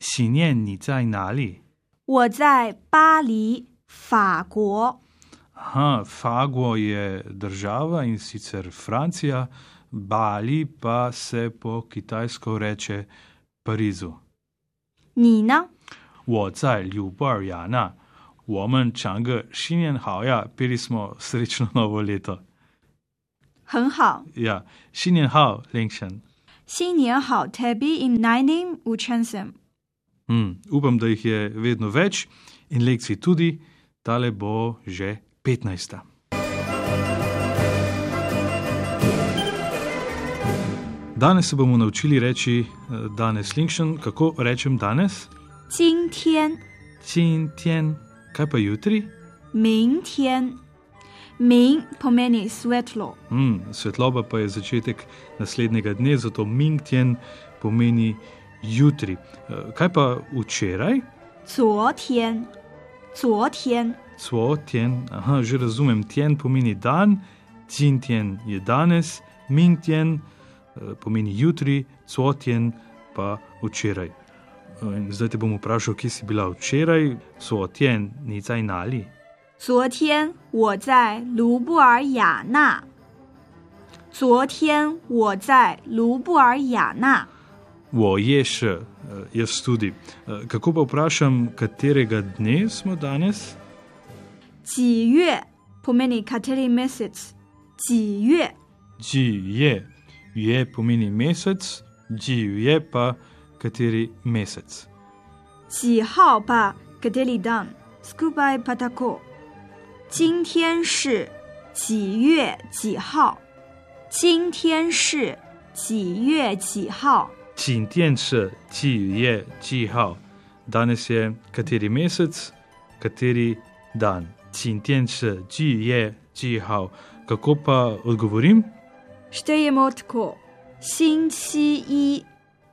新年你在哪里？我在巴黎，法国。Aha, Fago je država in sicer Francija, Bali pa se po kitajsko reče Parizu. 你呢？我在纽布尔雅纳，我们唱个新年好呀，peli smo srečno novo leto. 很好。Ja, 新年好，凌晨。新年好，tebi in najnim učencem。Mm, upam, da jih je vedno več in lekcij tudi, tale bo že 15. Danes se bomo naučili reči eh, danes Linkshen, kako rečem danes? Cintien. Cintien. Kaj pa jutri? Mingtien. Ming pomeni svetlo. Mm, svetloba pa je začetek naslednjega dne, zato Mingtien pomeni svetlo jutri. Eh, Kaj pa včeraj? 昨天，昨天， Cvo tien, aha, že razumem, tien pomeni dan, cin tien je danes, ming tien eh, pomeni jutri, cvo tien pa včeraj. Eh, In zdaj te bom vprašal, kje si bila včeraj, cvo tien, ni zdaj nali. 昨天我在卢布尔雅纳。昨天我在卢布尔雅纳。 Wo je še, eh, jaz tudi. Eh, Kako pa vprašam, katerega dne smo danes? 几月 pomeni kateri mesec？几月？ Ji je, je pomeni mesec, ji je pa kateri mesec. 几号吧？kateri dan？skupaj pa tako。今天是几月几号？今天是几月几号？ Čin tien še, ji je, ji hao. Danes je kateri mesec, kateri dan. Čin tien še, ji je, ji hao. Kako pa odgovorim? Štejemo tako: 星期一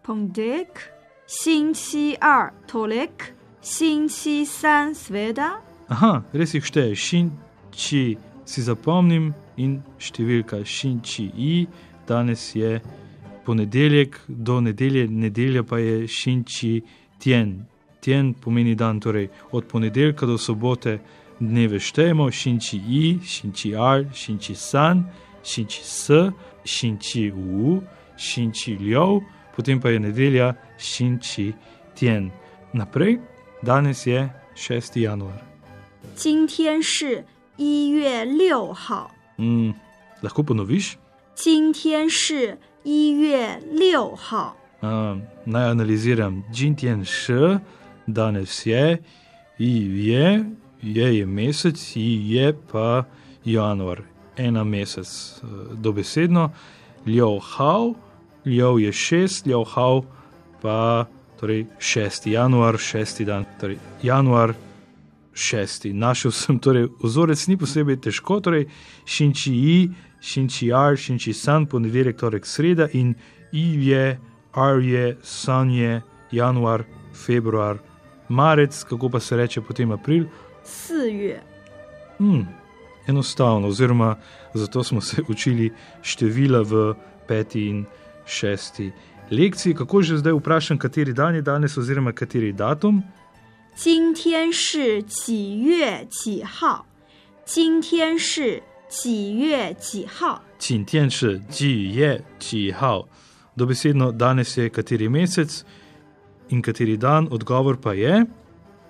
ponedeljek，星期二 torek，星期三 sveda， Aha, res jih šteje. Šin, či si zapomnim in številka šin, či i. Danes je ponedeljek, do nedelje, nedelja pa je šin, či tien. Tien pomeni dan, torej od ponedeljka do sobote dneve štejemo, šin, či i, šin, či ar, šin, či san, šin, či s, šin, či u, šin, či ljov, potem pa je nedelja, šin, či tien. Naprej, danes je 6. januar. 今天是一月六号， Mm, lahko ponoviš? 今天是一月六号。 Uh, naj analiziram. Džintjen š, danes je, i je, je je mesec, i je pa januar, ena mesec. Uh, dobesedno, ljov hao, ljov je šest, ljov hao pa torej šesti januar, šesti dan, torej januar. Šesti. Našel sem, torej, vzorec ni posebej težko, torej šinči i, šinči ar, šinči san, ponedeljek, torek, sreda in i je, ar je, san je, januar, februar, marec, kako pa se reče potem april. 四月， Hmm, enostavno, oziroma zato smo se učili števila v peti in šesti lekciji. Kako že zdaj vprašam, kateri dan je danes, oziroma kateri datum? 今天是几月几号？今天是 几月几号？ Cin tien še, ji je, ji hao. Dobesedno danes je kateri mesec in kateri dan, odgovor pa je.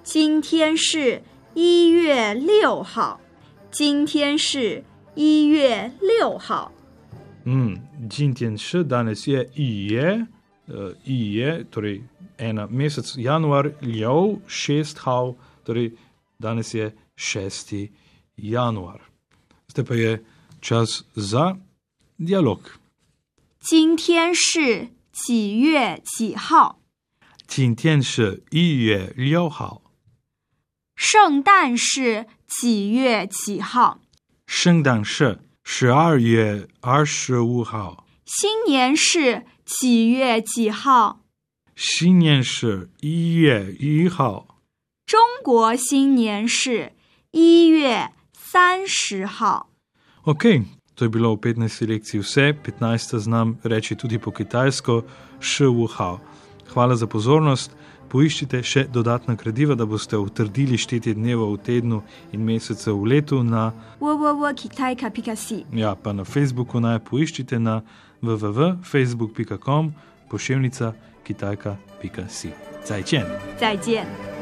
今天是一月六号。今天是一月六号。 Mm, Jin tien še, danes je i je, uh, i je, torej ena mesec, januar, ljov, šest hao, torej danes je 6. januar. Zdaj pa je čas za dialog. 今天是几月几号？今天是一月六号，圣诞是几月几号？圣诞是十二月二十五号，新年是几月几号？新年是一月一号。中国新年是一月三十号。 Ok, to je bilo v 15. lekciji vse, 15. znam reči tudi po kitajsko, še v hao. Hvala za pozornost, poiščite še dodatna gradiva, da boste utrdili štetje dneva v tednu in mesece v letu na, www.kitajka.si. ja, pa na Facebooku naj poiščite na www.facebook.com pošiljnica kitajka.si. Zajčen! 再见。